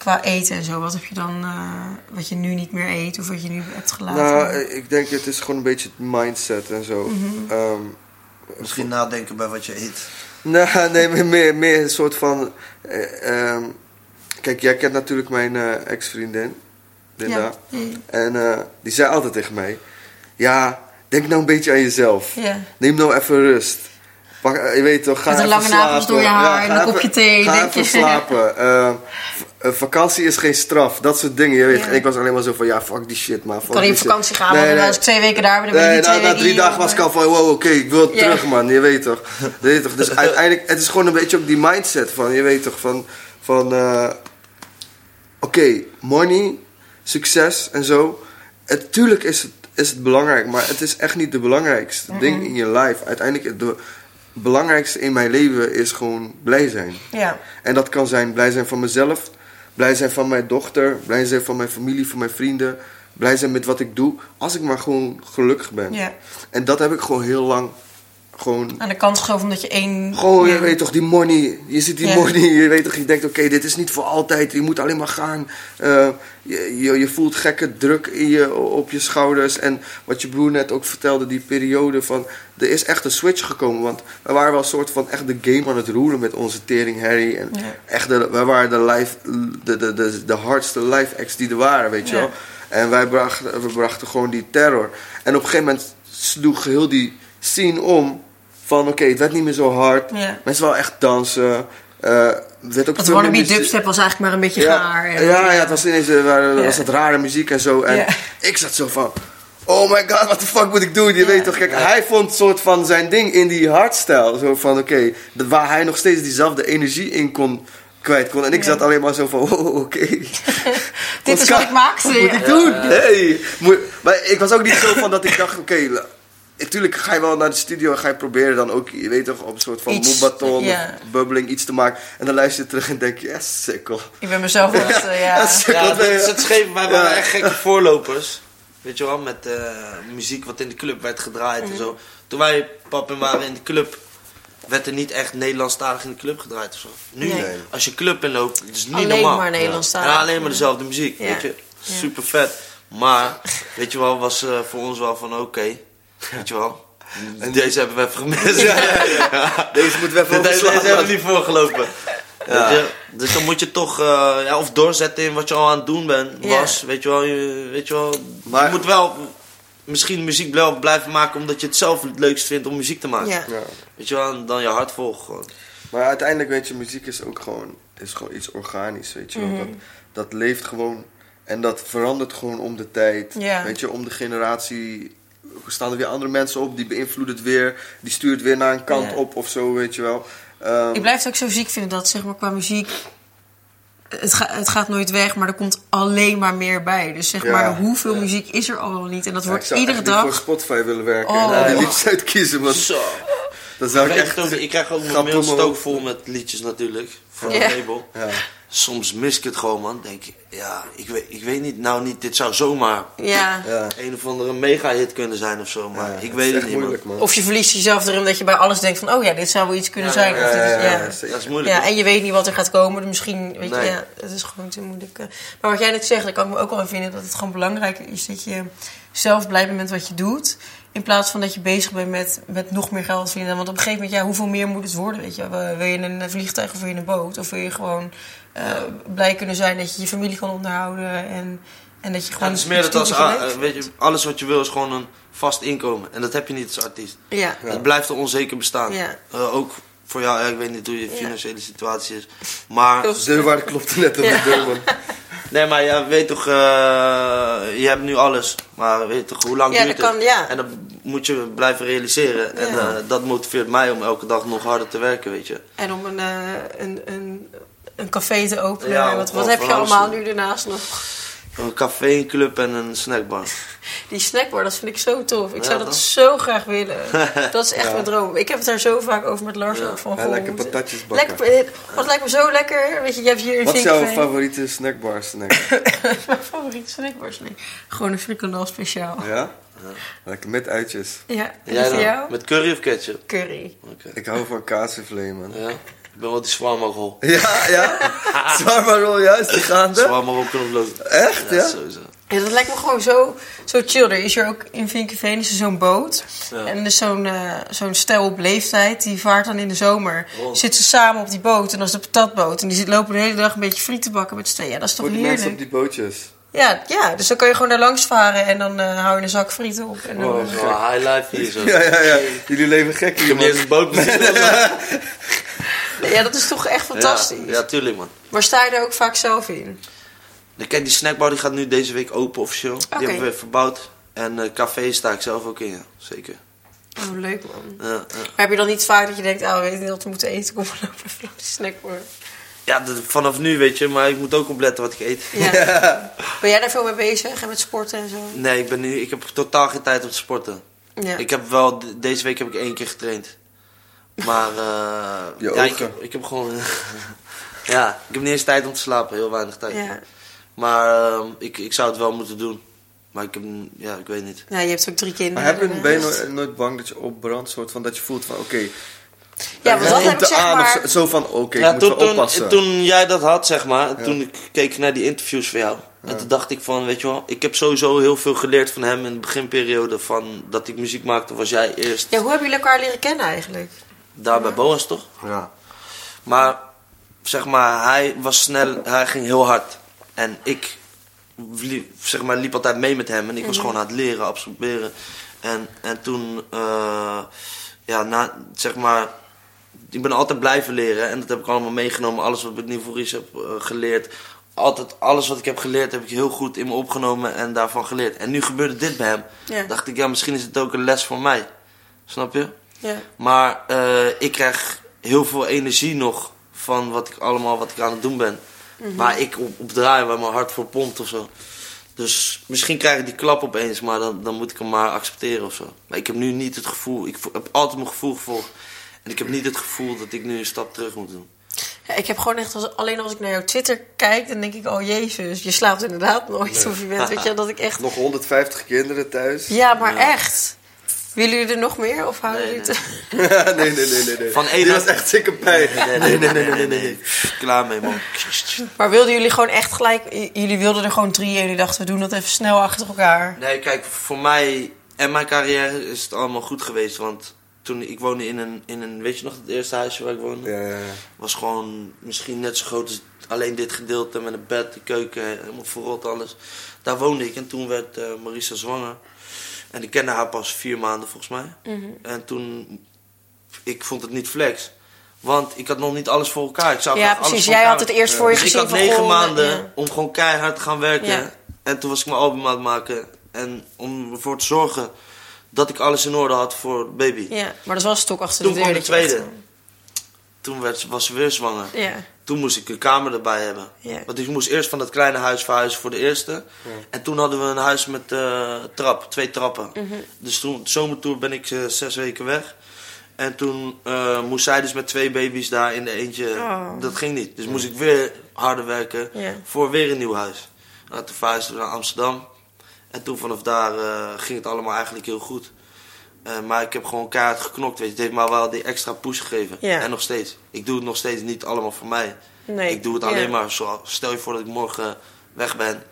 qua eten en zo? Wat heb je dan, eh, wat je nu niet meer eet of wat je nu hebt gelaten? Nou, eh, ik denk het is gewoon een beetje het mindset en zo. Mhm. Ehm, Misschien nadenken bij wat je eet. nou, nee, meer, meer, meer een soort van. eh, ehm, kijk, jij kent natuurlijk mijn eh, ex-vriendin, Linda. ja. En eh, die zei altijd tegen mij: Ja, denk nou een beetje aan jezelf. Neem nou even rust. Pak, eh, je weet toch, ga Met een lange nagels door je haar en een even- kopje thee, Ga denk even je. slapen. Eh, v- eh, vakantie is geen straf. Dat soort dingen. Je weet, Ja. En ik was alleen maar zo van, ja, fuck die shit, man. Ik kan niet op vakantie gaan, Nee, want nee. als ik twee weken daar ben, dan ben ik Nee, niet na, twee na weken drie dagen was ik al van, wow, oké, ik wil terug, man. Je weet toch. Je weet toch. Dus uiteindelijk, het is gewoon een beetje ook die mindset van, je weet toch, van, van eh, oké, money, succes en zo. Het, tuurlijk is het, is het belangrijk, maar het is echt niet de belangrijkste ding in je life. Uiteindelijk, de belangrijkste in mijn leven is gewoon blij zijn. Ja. En dat kan zijn blij zijn van mezelf, blij zijn van mijn dochter, blij zijn van mijn familie, van mijn vrienden, blij zijn met wat ik doe, als ik maar gewoon gelukkig ben. ja. En dat heb ik gewoon heel lang gewoon. Aan de kant geschoven omdat je één... Gewoon, je weet toch, die money. Je ziet die Ja. money, je weet toch, je denkt, oké, dit is niet voor altijd. Je moet alleen maar gaan. Eh, je, je, je voelt gekke druk in je, op je schouders. En wat je broer net ook vertelde, die periode van... Er is echt een switch gekomen, want we waren wel een soort van echt de game aan het roelen met onze tering Harry. En Ja. echt, de, wij waren de, live, de, de, de, de hardste live acts die er waren, weet je Ja. wel. En wij brachten, we brachten gewoon die terror. En op een gegeven moment sloeg heel die scene om. Van oké, het werd niet meer zo hard. Ja. Mensen wel echt dansen. Eh werd ook Dat veel wannabe dubstep was eigenlijk maar een beetje ja, gaar. Ja, ja, het was ineens eh, waar- Ja. was dat rare muziek en zo. En ik zat zo van... Oh my god, wat de fuck moet ik doen? Je weet toch, kijk, hij vond soort van zijn ding in die hardstyle. Zo van, oké, waar hij nog steeds diezelfde energie in kon, kwijt kon. En ik zat alleen maar zo van, oh, oké. Dit is wat ik maakte. Wat moet ik doen? Hey. Moet- Maar ik was ook niet zo van dat ik dacht, oké, natuurlijk ga je wel naar de studio en ga je proberen dan ook, je weet toch, op een soort van moebaton ja. of bubbling iets te maken. En dan luister je terug en denk je, yes, sikkel. Ik ben mezelf eh, ja. Ja, sikkel. Ja, dat is het scheef. Wij Ja. waren echt gekke voorlopers. Weet je wel, met eh, muziek wat in de club werd gedraaid en zo. Toen wij pap en waren in de club, werd er niet echt Nederlandstalig in de club gedraaid of zo. Nu, Nee. als je club inloopt, het is niet Alleen normaal. maar Nederlandstalig. En alleen maar dezelfde muziek, Ja. weet je. Ja. Super vet. Maar, weet je wel, was eh, voor ons wel van oké. Weet je wel. En deze hebben we even gemist. Ja, ja, ja. Deze moeten we even Deze, deze hebben we niet voorgelopen. Je? Dus dan moet je toch eh, ja, of doorzetten in wat je al aan het doen bent, Ja. was. Weet je wel, je, weet je, wel Maar- je moet wel misschien muziek blijven, blijven maken omdat je het zelf het leukst vindt om muziek te maken. Ja. Ja. Weet je wel, en dan je hart volgen gewoon. Maar uiteindelijk, weet je, muziek is ook gewoon, is gewoon iets organisch, weet je wel. Mhm. dat, dat leeft gewoon en dat verandert gewoon om de tijd. Ja. Weet je, om de generatie staan er weer andere mensen op, die beïnvloeden het weer. Die stuurt weer naar een kant Ja. op of zo, weet je wel. Ehm, Ik blijf het ook zo ziek vinden dat zeg maar qua muziek. Het, ga- het gaat nooit weg, maar er komt alleen maar meer bij. Dus zeg Ja. maar, hoeveel muziek is er al wel niet? En dat ja, wordt ik zou iedere echt niet voor dag. Spotify willen werken Oh. en al die liedjes uitkiezen, want Zo. dat zou Ik, ik echt... ook, ik krijg ook mijn vol met liedjes natuurlijk. Voor Ja. het label. Ja. Soms mis ik het gewoon, man. Denk ik, ja, ik weet, ik weet niet, nou niet, dit zou zomaar Ja. Ja. een of andere mega-hit kunnen zijn of zo. Maar Ja, ik weet het niet, moeilijk, man. Of je verliest jezelf erin dat je bij alles denkt van... oh ja, dit zou wel iets kunnen Ja, zijn. ja, of dit is, ja, ja. ja, zeker. Dat is moeilijk. Ja, en je weet niet wat er gaat komen. Dus misschien, weet Nee. je, ja, het is gewoon te moeilijk. eh. Maar wat jij net zegt, daar kan ik me ook wel in vinden dat het gewoon belangrijk is dat je zelf blij bent met wat je doet. In plaats van dat je bezig bent met, met nog meer geld verdienen. Want op een gegeven moment, ja, hoeveel meer moet het worden? Weet je? Wil je een vliegtuig of wil je een boot? Of wil je gewoon eh, blij kunnen zijn dat je je familie kan onderhouden en, en dat je Ja, gewoon. het is meer dat als, eh, weet je, alles wat je wil is gewoon een vast inkomen. En dat heb je niet als artiest. Ja. Ja. Het blijft een onzeker bestaan. Ja. Eh, ook voor jou, ja, ik weet niet hoe je Ja. financiële situatie is. Maar, De deurwaarde klopte net op Ja. de deur, man. nee, maar ja, weet toch, eh, je hebt nu alles. Maar weet toch, hoe lang Ja, duurt dat kan, het? ja. En dat moet je blijven realiseren. En eh, dat motiveert mij om elke dag nog harder te werken, weet je. En om een, eh, een, een, een café te openen. Ja, wat, wat heb je allemaal nu ernaast nog? Een café, een club en een snackbar. Die snackbar, dat vind ik zo tof. Ik Ja, zou dat toch? zo graag willen. Dat is echt Ja. mijn droom. Ik heb het daar zo vaak over met Lars Ja. ook van Ja, goh, lekker patatjes bakken. Lekker, eh, wat lijkt me zo lekker. Weet je, je hebt hier een Wat is jouw favoriete snackbar snack? Mijn favoriete snackbar snack. Gewoon een frikandel speciaal. Ja? Lekker met uitjes. Ja, en Jij voor dan? jou? Met curry of ketchup? Curry. Ik hou van kaasvlees, man. Ja. Ik ben wel die shawarma rol. Ja, ja. Zwaar maar rol, juist, die gaande. Shawarma rol knoflook. Echt, ja? sowieso. Ja, dat lijkt me gewoon zo, zo chill. Er is hier ook in Vinkenveen is er zo'n boot. Ja. En er is zo'n eh, zo'n stel op leeftijd. Die vaart dan in de zomer. Rond. Zitten ze samen op die boot. En dat is de patatboot. En die zit- lopen de hele dag een beetje friet te bakken met z'n tweeën. Ja, dat is toch Voor die mensen heerlijk? op die bootjes. Ja, ja, dus dan kan je gewoon daar langs varen. En dan eh, hou je een zak frieten op. En dan, Oh, high life hier zo. Ja, ja, ja. Jullie leven gek Ik hier, heb niet eens man. een boot. ja, dat is toch echt fantastisch. Ja, ja, tuurlijk man. Maar sta je er ook vaak zelf in? Kijk, die snackbar die gaat nu deze week open officieel. Die hebben we verbouwd. En eh café sta ik zelf ook in, ja. Zeker. Oh, leuk man. Ja, heb je dan niet vaak dat je denkt, ah, we weten niet wat we moeten eten. Kom maar lopen langs die snackbar. Ja, dat- vanaf nu weet je, maar ik moet ook opletten wat ik eet. Ja. Ben jij daar veel mee bezig? En met sporten en zo? Nee, ik, ben nu, ik heb totaal geen tijd om te sporten. Ja. Ik heb wel, de- deze week heb ik één keer getraind. Maar, eh Je ja, ik heb, ik heb gewoon, ja, ik heb niet eens tijd om te slapen, heel weinig tijd. ja. Maar eh, ik, ik zou het wel moeten doen. Maar ik heb, ja, ik weet niet. Ja, je hebt ook drie kinderen. Maar heb je, ben je daarnaast. nooit, nooit bang dat je opbrandt? Soort van dat je voelt van, oké... Ja, want dat heb komt ik zeg maar... zo, van, oké, ja, ik moet toen, wel toen, oppassen. toen jij dat had, zeg maar, toen ik keek naar die interviews van jou. En toen dacht ik van, weet je wel, ik heb sowieso heel veel geleerd van hem in de beginperiode van dat ik muziek maakte, was jij eerst Ja, hoe hebben jullie elkaar leren kennen eigenlijk? Daar bij Boas toch? Ja. Maar zeg maar, hij was snel, hij ging heel hard. En ik liep, zeg maar, liep altijd mee met hem. En ik was gewoon aan het leren, absorberen. En, en toen, eh, ja, na, zeg maar, ik ben altijd blijven leren. En dat heb ik allemaal meegenomen. Alles wat ik nu voor iets heb eh, geleerd. Altijd, alles wat ik heb geleerd heb ik heel goed in me opgenomen en daarvan geleerd. En nu gebeurde dit bij hem. Ja. Dacht ik, ja, misschien is het ook een les voor mij. Snap je? Ja. Maar eh, ik krijg heel veel energie nog van wat ik allemaal wat ik aan het doen ben. Waar ik op, op draai, waar mijn hart voor pompt of zo. Dus misschien krijg ik die klap opeens, maar dan, dan moet ik hem maar accepteren of zo. Maar ik heb nu niet het gevoel, ik heb altijd mijn gevoel gevolgd. En ik heb niet het gevoel dat ik nu een stap terug moet doen. Ja, ik heb gewoon echt, als, alleen als ik naar jouw Twitter kijk, dan denk ik, oh jezus, je slaapt inderdaad nooit. Of je bent, weet je, dat ik echt... Nog 150 kinderen thuis. Ja, maar echt. Willen jullie er nog meer? Of houden Nee, jullie nee. het... nee, nee, nee, nee, nee. Van Die één was echt zieke pijn. Nee, nee, nee, nee, nee, nee, Klaar mee, man. Maar wilden jullie gewoon echt gelijk... Jullie wilden er gewoon drie en jullie dachten, we doen dat even snel achter elkaar. Nee, kijk, voor mij en mijn carrière is het allemaal goed geweest. Want toen ik woonde in een, in een weet je nog, het eerste huisje waar ik woonde? Ja, ja, ja. Was gewoon misschien net zo groot als alleen dit gedeelte met een bed, de keuken, helemaal verrot alles. Daar woonde ik en toen werd eh, Marisa zwanger. En ik kende haar pas vier maanden volgens mij. Mhm. En toen, ik vond het niet flex. Want ik had nog niet alles voor elkaar. Ik zou Ja, alles precies. voor Jij elkaar had het eerst voor je dus ik gezien had van, negen goh, maanden ja. om gewoon keihard te gaan werken. Ja. En toen was ik mijn album aan het maken. En om ervoor te zorgen dat ik alles in orde had voor baby. Ja, maar dat een stok achter Toen de deur. kwam de tweede. Toen werd, was ze weer zwanger. Ja, Toen moest ik een kamer erbij hebben. Ja. Want ik moest eerst van dat kleine huis verhuizen voor de eerste. En toen hadden we een huis met eh, trap, twee trappen. Mhm. Dus toen, zomertour ben ik eh, zes weken weg. En toen eh, moest zij dus met twee baby's daar in de eentje. Oh. Dat ging niet. Dus moest ik weer harder werken Ja. voor weer een nieuw huis. Nou, toen verhuisden we naar Amsterdam. En toen vanaf daar eh, ging het allemaal eigenlijk heel goed. Eh, maar ik heb gewoon keihard geknokt. Weet je. Het heeft me wel die extra push gegeven. Ja. En nog steeds. Ik doe het nog steeds niet allemaal voor mij. nee. Ik doe het ja. alleen maar zo. Stel je voor dat ik morgen weg ben.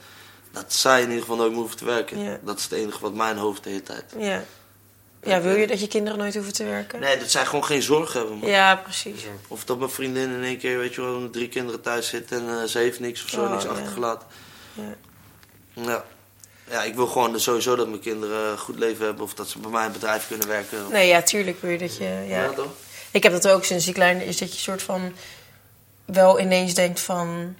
Dat zij in ieder geval nooit meer hoeven te werken. Ja. Dat is het enige wat mijn hoofd de hele tijd. Ja. ja, wil je dat je kinderen nooit hoeven te werken? Nee, dat zij gewoon geen zorg hebben. Man. Ja, precies. Of dat mijn vriendin in één keer, weet je wel, met drie kinderen thuis zit en eh, ze heeft niks of zo, Oh, niks ja. achtergelaten. Ja. Ja. ik wil gewoon sowieso dat mijn kinderen een goed leven hebben of dat ze bij mij in het bedrijf kunnen werken. Nee, ja, tuurlijk wil je dat je... Ja. Ja, toch? Ik heb dat ook sinds die kleine is, dat je soort van wel ineens denkt van.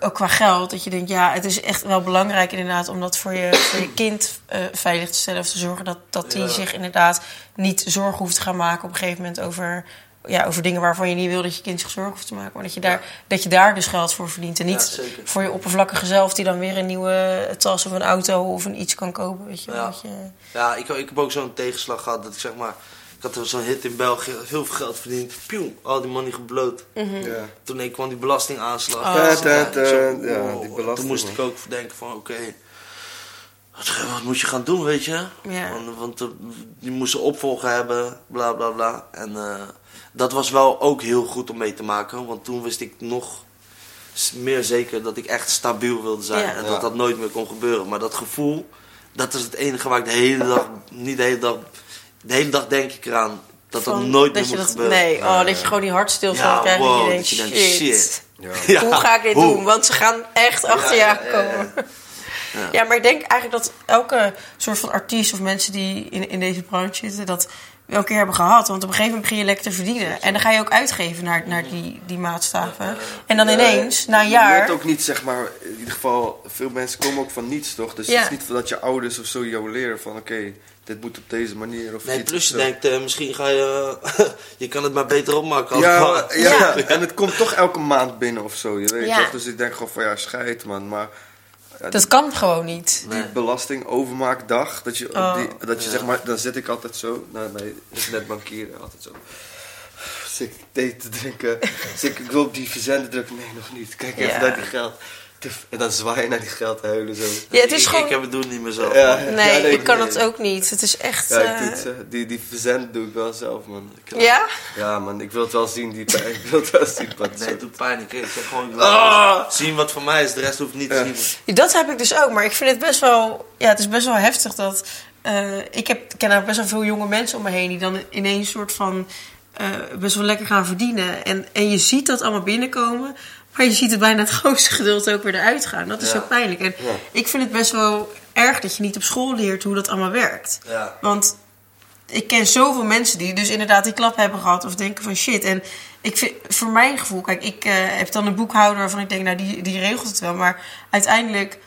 Ook qua geld, dat je denkt, ja, het is echt wel belangrijk inderdaad om dat voor je, voor je kind eh, veilig te stellen. Of te zorgen dat, dat die Ja. zich inderdaad niet zorgen hoeft te gaan maken op een gegeven moment over, ja, over dingen waarvan je niet wil dat je kind zich zorgen hoeft te maken. Maar dat je daar, dat je daar dus geld voor verdient. En niet voor je oppervlakkige zelf die dan weer een nieuwe tas of een auto of een iets kan kopen. Weet je, wel, Ja. dat je, Ja, ik, ik heb ook zo'n tegenslag gehad dat ik zeg maar... Ik had zo'n hit in België, heel veel geld verdiend. Pieuw, al die money gebloot. Ja. Toen ik kwam die belastingaanslag. Oh. Ja, zo, ja, die belasting, Toen moest man. ik ook denken van, oké... wat, wat moet je gaan doen, weet je? Ja. Want, want eh, je moest een opvolger hebben, bla bla bla. En eh, dat was wel ook heel goed om mee te maken. Want toen wist ik nog meer zeker dat ik echt stabiel wilde zijn. Ja. En Ja. dat dat nooit meer kon gebeuren. Maar dat gevoel, dat is het enige waar ik de hele dag, niet de hele dag, de hele dag denk ik eraan. Dat dat nooit dat meer moet dat, gebeuren. Nee, oh, dat je gewoon die hartstilstand Ja, krijgt. wow, dat je dat denkt, je denkt, shit. shit. Ja. Ja, Hoe ga ik dit hoe? doen? Want ze gaan echt achter Ja, je ja, ja, aankomen. Ja. Maar ik denk eigenlijk dat elke soort van artiest of mensen die in, in deze branche zitten, dat we elke keer hebben gehad. Want op een gegeven moment begin je lekker te verdienen. En dan ga je ook uitgeven naar, naar die, die maatstaven. En dan ineens, na een Je jaar. weet ook niet, zeg maar, in ieder geval, veel mensen komen ook van niets, toch? Dus Ja. het is niet dat je ouders of zo jou leren van, oké, dit moet op deze manier of Nee, plus je denkt, eh, misschien ga je... je kan het maar beter opmaken. Ja, ja, Ja. en het komt toch elke maand binnen of zo, je weet Ja. toch? Dus ik denk gewoon van, ja, scheid man, maar... ja, Dat kan gewoon niet. die Nee. belastingovermaakdag, dat je, op Oh. die, dat je Ja. zeg maar, dan zit ik altijd zo, naar mijn netbankieren, altijd zo. Zit ik thee te drinken, zit ik, ik wil op die verzenden drukken, nee nog niet, kijk even naar die geld. En dan zwaaien naar die geld huilen zo. Ja, het is ik, gewoon. ik heb het doen niet meer zo. Ja. Nee, Ja, nee, ik kan nee. het ook niet. Het is echt. Ja, ik eh, doe het, eh, die, die verzend doe ik wel zelf, man. Ik- ja? Ja, man, ik wil het wel zien, die pijn. Ik wil het wel zien, wat Nee, het doet pijn. Ik ik zeg gewoon, Ah! zien wat voor mij is. De rest hoeft niet te Ja. zien. Dat heb ik dus ook, maar ik vind het best wel. Ja, het is best wel heftig dat. eh, ik heb, ken daar best wel veel jonge mensen om me heen die dan ineens soort van. eh, best wel lekker gaan verdienen. En, en je ziet dat allemaal binnenkomen. Maar je ziet het bijna het grootste gedeelte ook weer eruit gaan. Dat is zo pijnlijk. En ik vind het best wel erg dat je niet op school leert hoe dat allemaal werkt. Want ik ken zoveel mensen die dus inderdaad die klap hebben gehad of denken van shit. En ik vind, voor mijn gevoel, kijk, ik eh, heb dan een boekhouder waarvan ik denk, nou die, die regelt het wel. Maar uiteindelijk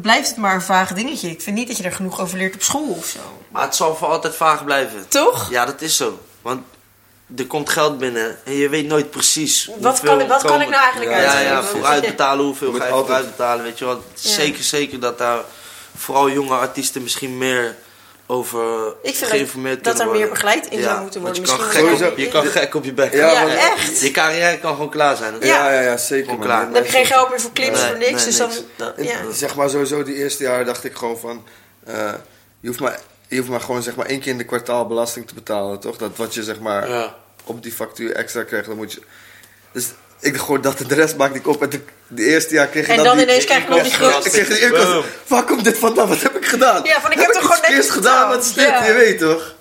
blijft het maar een vaag dingetje. Ik vind niet dat je er genoeg over leert op school of zo. Maar het zal voor altijd vaag blijven. Toch? Ja, dat is zo. Want er komt geld binnen en je weet nooit precies Wat hoeveel kan, wat kan komen- ik nou eigenlijk Ja, Ja, uitgeven? ja, vooruit betalen. Hoeveel ga je vooruit betalen? Weet je wel. Ja. Zeker, zeker dat daar vooral jonge artiesten misschien meer over Ik vind geïnformeerd dat, dat er meer begeleid in Ja, zou moeten worden. Je kan, Misschien gek op, je kan gek op je bek. Ja, echt. Je carrière kan gewoon klaar zijn. Ja, ja, ja, zeker, klaar. Dan heb je geen geld meer voor clips, Nee, voor niks. nee, dus dan. Zeg maar sowieso die eerste jaar dacht ik gewoon van... eh, je, hoeft maar, je hoeft maar gewoon zeg maar één keer in de kwartaal belasting te betalen, toch? Dat wat je zeg maar Ja. Op die factuur extra krijgt, dan moet je... Dus ik dacht gewoon dat de rest maakte ik op. En de, de eerste jaar kreeg je En dan, dan die... ineens krijg je nog die grote... Ik kreeg die. Boom. Waar komt dit vandaan? Wat heb ik gedaan? Ja, van ik heb ik toch gewoon netjes verkeerds gedaan? betaald. Wat is dit? Ja. Je weet toch?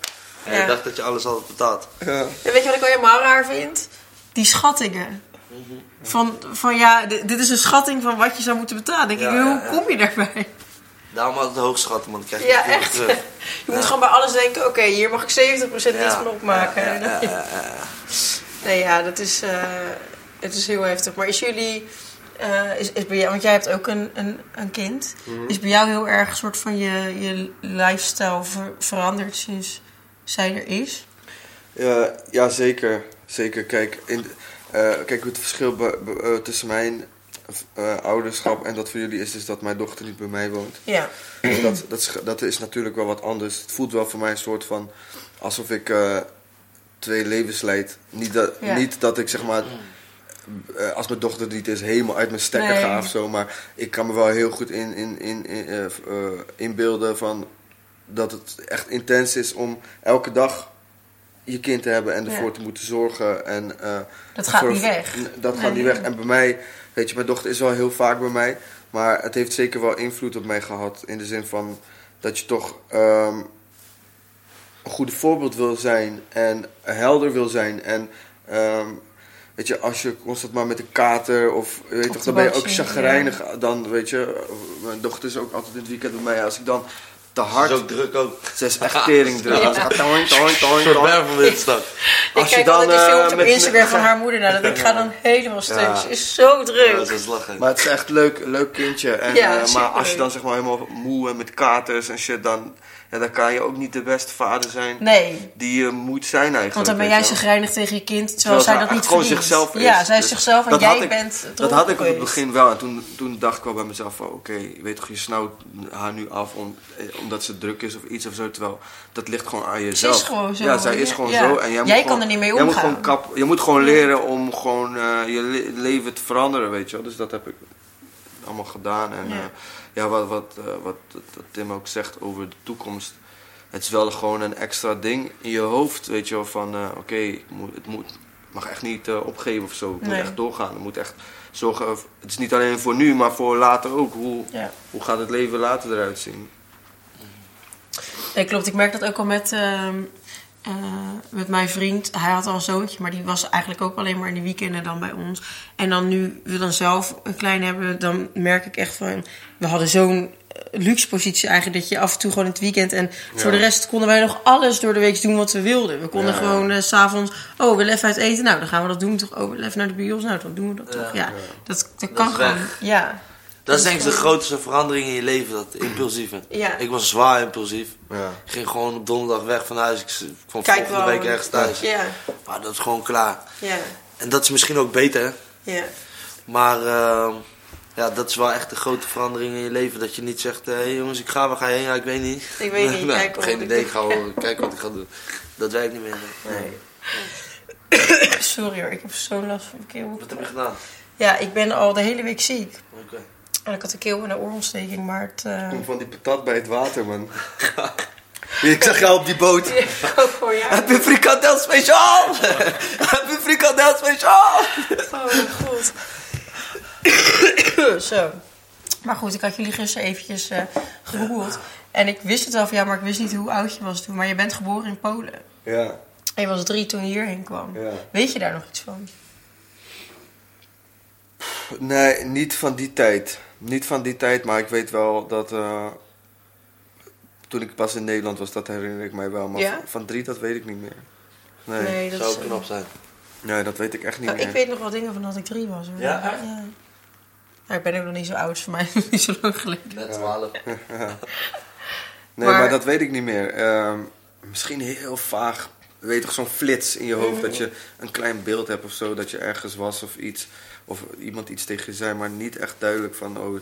Ja, Ja. Ik dacht dat je alles had betaald. Ja. Weet je wat ik wel helemaal raar vind? Die schattingen. Van, van ja, dit is een schatting van wat je zou moeten betalen. denk Ja, ik, hoe ja, ja. kom je daarbij? Daarom altijd hoog schatten, man. Dan krijg je Ja, het echt. terug. Je moet gewoon bij alles denken, oké, hier mag ik 70% niet Ja. van opmaken. Ja, ja, ja, ja, ja. Nee, ja, dat is, eh, het is heel heftig. Maar is jullie, eh, is, is bij jou, want jij hebt ook een, een, een kind. Mhm. Is bij jou heel erg een soort van je, je lifestyle ver- veranderd sinds zij er is? Ja, ja zeker. Zeker. Kijk, in, eh, kijk het verschil tussen mijn eh, ouderschap en dat van jullie is dus dat mijn dochter niet bij mij woont. Ja. Dus dat, dat, is, dat is natuurlijk wel wat anders. Het voelt wel voor mij een soort van alsof ik eh, twee levens leid. Niet dat, Ja. niet dat ik zeg maar, eh, als mijn dochter er niet is, helemaal uit mijn stekker Nee. ga of zo. Maar ik kan me wel heel goed in, in, in, in, inbeelden van dat het echt intens is om elke dag je kind te hebben en ervoor Ja. te moeten zorgen. En, eh, Dat gaat voor- niet weg. Dat Nee. gaat niet weg. En bij mij, weet je, mijn dochter is wel heel vaak bij mij. Maar het heeft zeker wel invloed op mij gehad. In de zin van dat je toch ehm, een goede voorbeeld wil zijn. En helder wil zijn. En ehm, weet je, als je constant maar met een kater of weet Op toch, dan ben je ook chagrijnig. Dan weet je, mijn dochter is ook altijd in het weekend bij mij. Als ik dan te hard. is ook druk ook. Ze is echt tering druk. Als ik ga toin, toin, toin, toin. Witstad. Ik Als je kijk dan, altijd die eh, filmpjes op met- Instagram van haar moeder. Nou, dat ik ga dan helemaal stuk. Ja. Ze is zo Ja, druk. dat is lachen. Maar het is echt een leuk, leuk kindje. En, Ja, eh, maar als je dan zeg maar helemaal moe en met katers en shit, dan, ja, dan kan je ook niet de beste vader zijn Nee. die je moet zijn eigenlijk. Want dan ben jij zagrijnig tegen je kind, terwijl Terwijl zij ze dat niet gewoon verdient. zichzelf is. Ja, zij is Dus zichzelf en jij ik- bent Dat had ik op het begin wel. En toen, toen dacht ik wel bij mezelf van, oké, je weet toch, je snauwt haar nu af om, eh, omdat ze druk is of iets of zo. Terwijl dat ligt gewoon aan jezelf. is gewoon zo, Ja, zij is gewoon Ja. zo. En jij, Jij moet kan er niet mee jij moet omgaan. gewoon kap, je moet gewoon leren om gewoon eh, je le- leven te veranderen, weet je wel. Dus dat heb ik allemaal gedaan. En Ja. ja, ja wat, wat, eh, wat wat Tim ook zegt over de toekomst. Het is wel gewoon een extra ding in je hoofd, weet je wel. Van eh, oké, ik moet- het moet, mag echt niet eh, opgeven of zo. Ik moet echt doorgaan. Ik moet echt zorgen. Het is niet alleen voor nu, maar voor later ook. Hoe, Ja. hoe gaat het leven later eruit zien? Nee, klopt. Ik merk dat ook al met, eh, met mijn vriend. Hij had al een zoontje, maar die was eigenlijk ook alleen maar in de weekenden dan bij ons. En dan nu we dan zelf een klein hebben, dan merk ik echt van... We hadden zo'n eh, luxe positie eigenlijk dat je af en toe gewoon in het weekend... En voor de rest konden wij nog alles door de week doen wat we wilden. We konden Ja. gewoon eh, s s'avonds... Oh, we willen even uit eten. Nou, dan gaan we dat doen toch. Oh, we willen even naar de bios. Nou, dan doen we dat toch. Ja, dat, dat kan gewoon. Ja. Dat is denk ik de grootste verandering in je leven, dat impulsieve. Ja. Ik was zwaar impulsief. Ja. Ik ging gewoon op donderdag weg van huis. Ik kwam Kijk volgende wel. week ergens thuis. Ja, Maar dat is gewoon klaar. ja, En dat is misschien ook beter. hè. ja. Maar ehm, ja, dat is wel echt de grote verandering in je leven. Dat je niet zegt, hé hey jongens, ik ga, waar ga je heen? Ja, ik weet niet. Ik weet niet, Nou, kijk wel geen wat ik idee, ik ga wel kijken wat ik ga doen. Dat werkt niet meer. nee. Nee. Sorry hoor, ik heb zo'n last van mijn keel. Wat heb je gedaan? Ja, ik ben al de hele week ziek. Oké. En ik had een keel- en een oorontsteking, maar het... Kom van die patat bij het water, man. ik zag jou op die boot. ook voor jou. Heb je frikandel speciaal? heb je frikandel speciaal? Oh. Zo. Maar goed, ik had jullie gisteren eventjes gegoogeld. En ik wist het wel van jou, maar ik wist niet hoe oud je was toen. Maar je bent geboren in Polen. Ja, En je was drie toen je hierheen kwam. ja. Weet je daar nog iets van? Nee, niet van die tijd. Niet van die tijd, maar ik weet wel dat... eh, toen ik pas in Nederland was, dat herinner ik mij wel. Maar Ja? van, drie, dat weet ik niet meer. Nee, nee. dat Zou is, ook knap zijn. dat weet ik echt niet Nou, meer. ik weet nog wel dingen van dat ik drie was. Hoor. Ja, echt? ja. Nou, ik ben ook nog niet zo oud, voor mij niet zo lang geleden. Net 12. Nee, Maar- maar, dat weet ik niet meer. Ehm, misschien heel vaag. Weet toch, zo'n flits in je hoofd. Dat je een klein beeld hebt of zo. Dat je ergens was of iets. Of iemand iets tegen je zei. Maar niet echt duidelijk van, oh,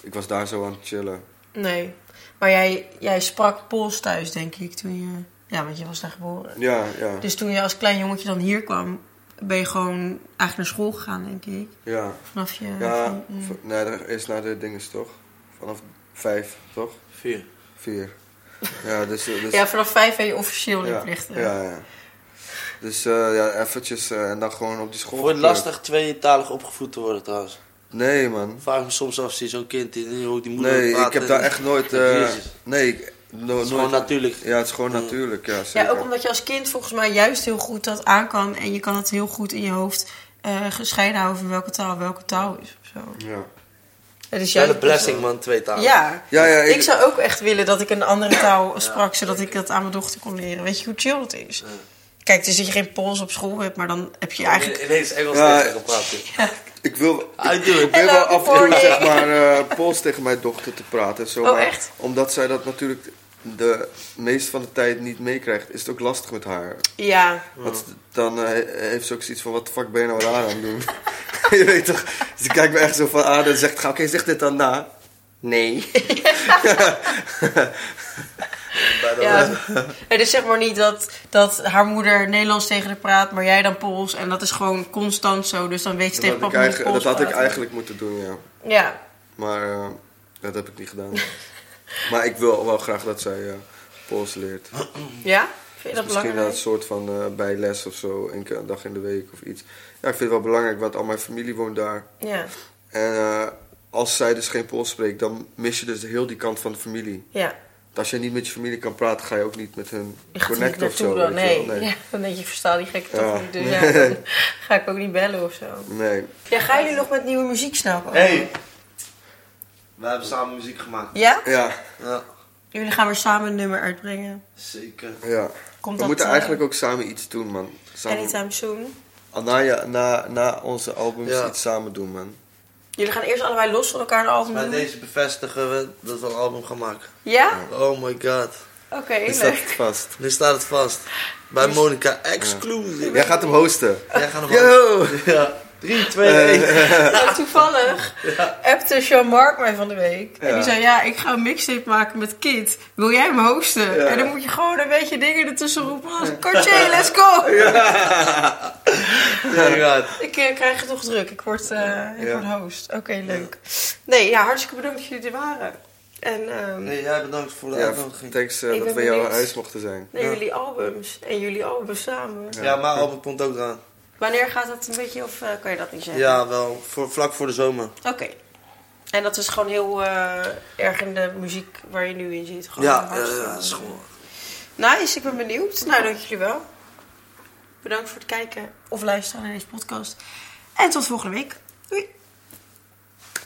ik was daar zo aan het chillen. Nee. Maar jij, jij sprak Pools thuis, denk ik, toen je... Ja, want je was daar geboren. Ja, ja. Dus toen je als klein jongetje dan hier kwam, ben je gewoon eigenlijk naar school gegaan, denk ik. Ja, Vanaf je... ja. van- v- nee, dat is naar de dinges toch? Vanaf vijf, toch? Vier. Vier. Ja, dus... dus ja, vanaf vijf ben je officieel ja, leerplichtig. ja, ja. Dus eh, ja, eventjes eh, en dan gewoon op die school. Gekleurd. lastig tweetalig opgevoed te worden trouwens? Nee, man. Vraag me soms af, zie je zo'n kind die niet hoe die moeder Nee, ik heb daar echt nooit... eh, nee, no, Het is nooit. gewoon natuurlijk. Ja, het is gewoon natuurlijk, ja, Ja, ook omdat je als kind volgens mij juist heel goed dat aan kan. En je kan het heel goed in je hoofd eh, gescheiden houden van welke taal welke taal is. Of zo. Ja. Het is juist de blessing, man, twee talen. Ja. Ja, ja, ik... ik- zou ook echt willen dat ik een andere taal sprak, zodat ik dat aan mijn dochter kon leren. Weet je hoe chill het is? Kijk, het is dat je geen Pools op school hebt, maar dan heb je eigenlijk... Ineens Engels Ja. tegen gepraat. Ik wil, I do it. ik ben wel af en toe zeg maar eh, Pools tegen mijn dochter te praten. en Zo, Oh, maar echt? Omdat zij dat natuurlijk de meeste van de tijd niet meekrijgt, is het ook lastig met haar. Ja. Want dan eh, heeft ze ook zoiets van, wat de fuck ben je nou raar aan het doen? je weet toch? Dus ik kijk me echt zo van aan en zegt, oké, zeg dit dan na. Nee. ja. Het is zeg maar niet dat, dat haar moeder Nederlands tegen haar praat, maar jij dan Pools. En dat is gewoon constant zo. Dus dan weet je tegen papa dat had ik eigenlijk moeten doen, ja. Ja. Maar eh, dat heb ik niet gedaan. maar ik wil wel graag dat zij eh Pools leert. Ja? Vind je dat Misschien belangrijk? een soort van eh, bijles of zo, één keer een dag in de week of iets. Ja, ik vind het wel belangrijk, want al mijn familie woont daar. Ja. En als zij dus geen Pools spreekt, dan mis je dus heel die kant van de familie. Ja. Als je niet met je familie kan praten, ga je ook niet met hun connecten of zo. dan. Nee. wel. Ja, dan denk je, ik versta die gekke Ja. toch niet. Dus ja, dan ga ik ook niet bellen of zo. Nee. Ja, gaan jullie nog met nieuwe muziek snel komen? Hey. We hebben samen muziek gemaakt. Ja? Ja, Ja, Jullie gaan weer samen een nummer uitbrengen. zeker. ja. Komt We dat, moeten eh, eigenlijk ook samen iets doen, man. Samen, Anytime soon. na, ja, na, na onze albums Ja. iets samen doen, man. Jullie gaan eerst allebei los van elkaar een album Bij doen? deze bevestigen we dat we een album gaan maken. Ja? Oh my god. Oké, Is dat leuk. vast? Nu staat het vast. Bij Monica Exclusive. Jij gaat hem hosten. Jij gaat hem Yo! Ja. 3, 2, 1. Nou, toevallig appte Jean-Marc mij van de week. En Ja. die zei, ja, ik ga een mixtape maken met Kid. Wil jij hem hosten? Ja. En dan moet je gewoon een beetje dingen ertussen roepen. Als Kortje, let's go! Ja. Ik eh, krijg het toch druk. Ik word, eh, ik Ja. word host. Oké, leuk. Nee, ja, hartstikke bedankt dat jullie er waren. En ehm Nee, jij bedankt voor de Ja, uitnodiging. thanks eh, dat we jouw huis mochten zijn. Ja. jullie albums. En jullie albums samen. Ja, mijn album komt ook eraan. Wanneer gaat dat een beetje, of eh, kan je dat niet zeggen? Ja, wel. Voor, vlak voor de zomer. Oké. En dat is gewoon heel eh, erg in de muziek waar je nu in zit. Gewoon Ja, ja, dat is gewoon... Nice, ik ben benieuwd. Nou, dank jullie wel. Bedankt voor het kijken of luisteren naar deze podcast. En tot volgende week. Doei!